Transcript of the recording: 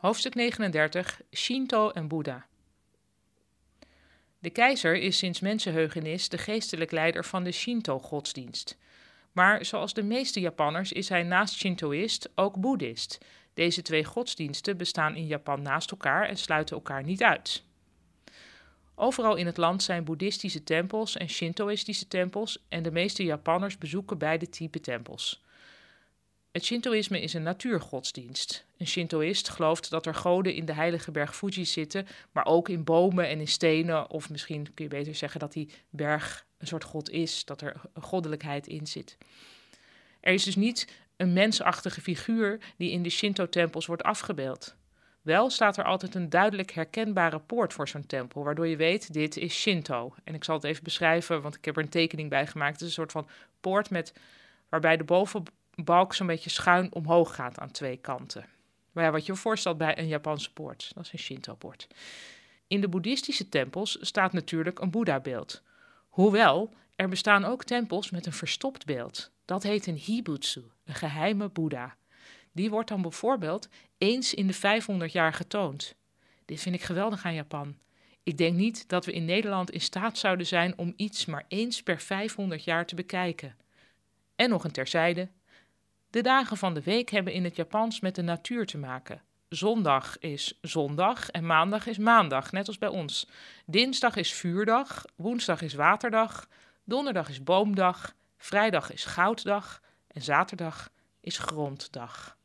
Hoofdstuk 39 Shinto en Boeddha. De keizer is sinds mensenheugenis de geestelijk leider van de Shinto-godsdienst. Maar zoals de meeste Japanners is hij naast Shintoïst ook Boeddhist. Deze twee godsdiensten bestaan in Japan naast elkaar en sluiten elkaar niet uit. Overal in het land zijn boeddhistische tempels en Shintoïstische tempels en de meeste Japanners bezoeken beide type tempels. Het Shintoïsme is een natuurgodsdienst. Een Shintoïst gelooft dat er goden in de heilige berg Fuji zitten, maar ook in bomen en in stenen. Of misschien kun je beter zeggen dat die berg een soort god is, dat er goddelijkheid in zit. Er is dus niet een mensachtige figuur die in de Shinto-tempels wordt afgebeeld. Wel staat er altijd een duidelijk herkenbare poort voor zo'n tempel, waardoor je weet, dit is Shinto. En ik zal het even beschrijven, want ik heb er een tekening bij gemaakt. Het is een soort van poort met, waarbij de bovenbalk zo'n beetje schuin omhoog gaat aan twee kanten. Maar wat je je voorstelt bij een Japanse poort, dat is een Shinto-poort. In de boeddhistische tempels staat natuurlijk een Boeddha-beeld. Hoewel, er bestaan ook tempels met een verstopt beeld. Dat heet een Hibutsu, een geheime Boeddha. Die wordt dan bijvoorbeeld eens in de 500 jaar getoond. Dit vind ik geweldig aan Japan. Ik denk niet dat we in Nederland in staat zouden zijn om iets maar eens per 500 jaar te bekijken. En nog een terzijde. De dagen van de week hebben in het Japans met de natuur te maken. Zondag is zondag en maandag is maandag, net als bij ons. Dinsdag is vuurdag, woensdag is waterdag, donderdag is boomdag, vrijdag is gouddag en zaterdag is gronddag.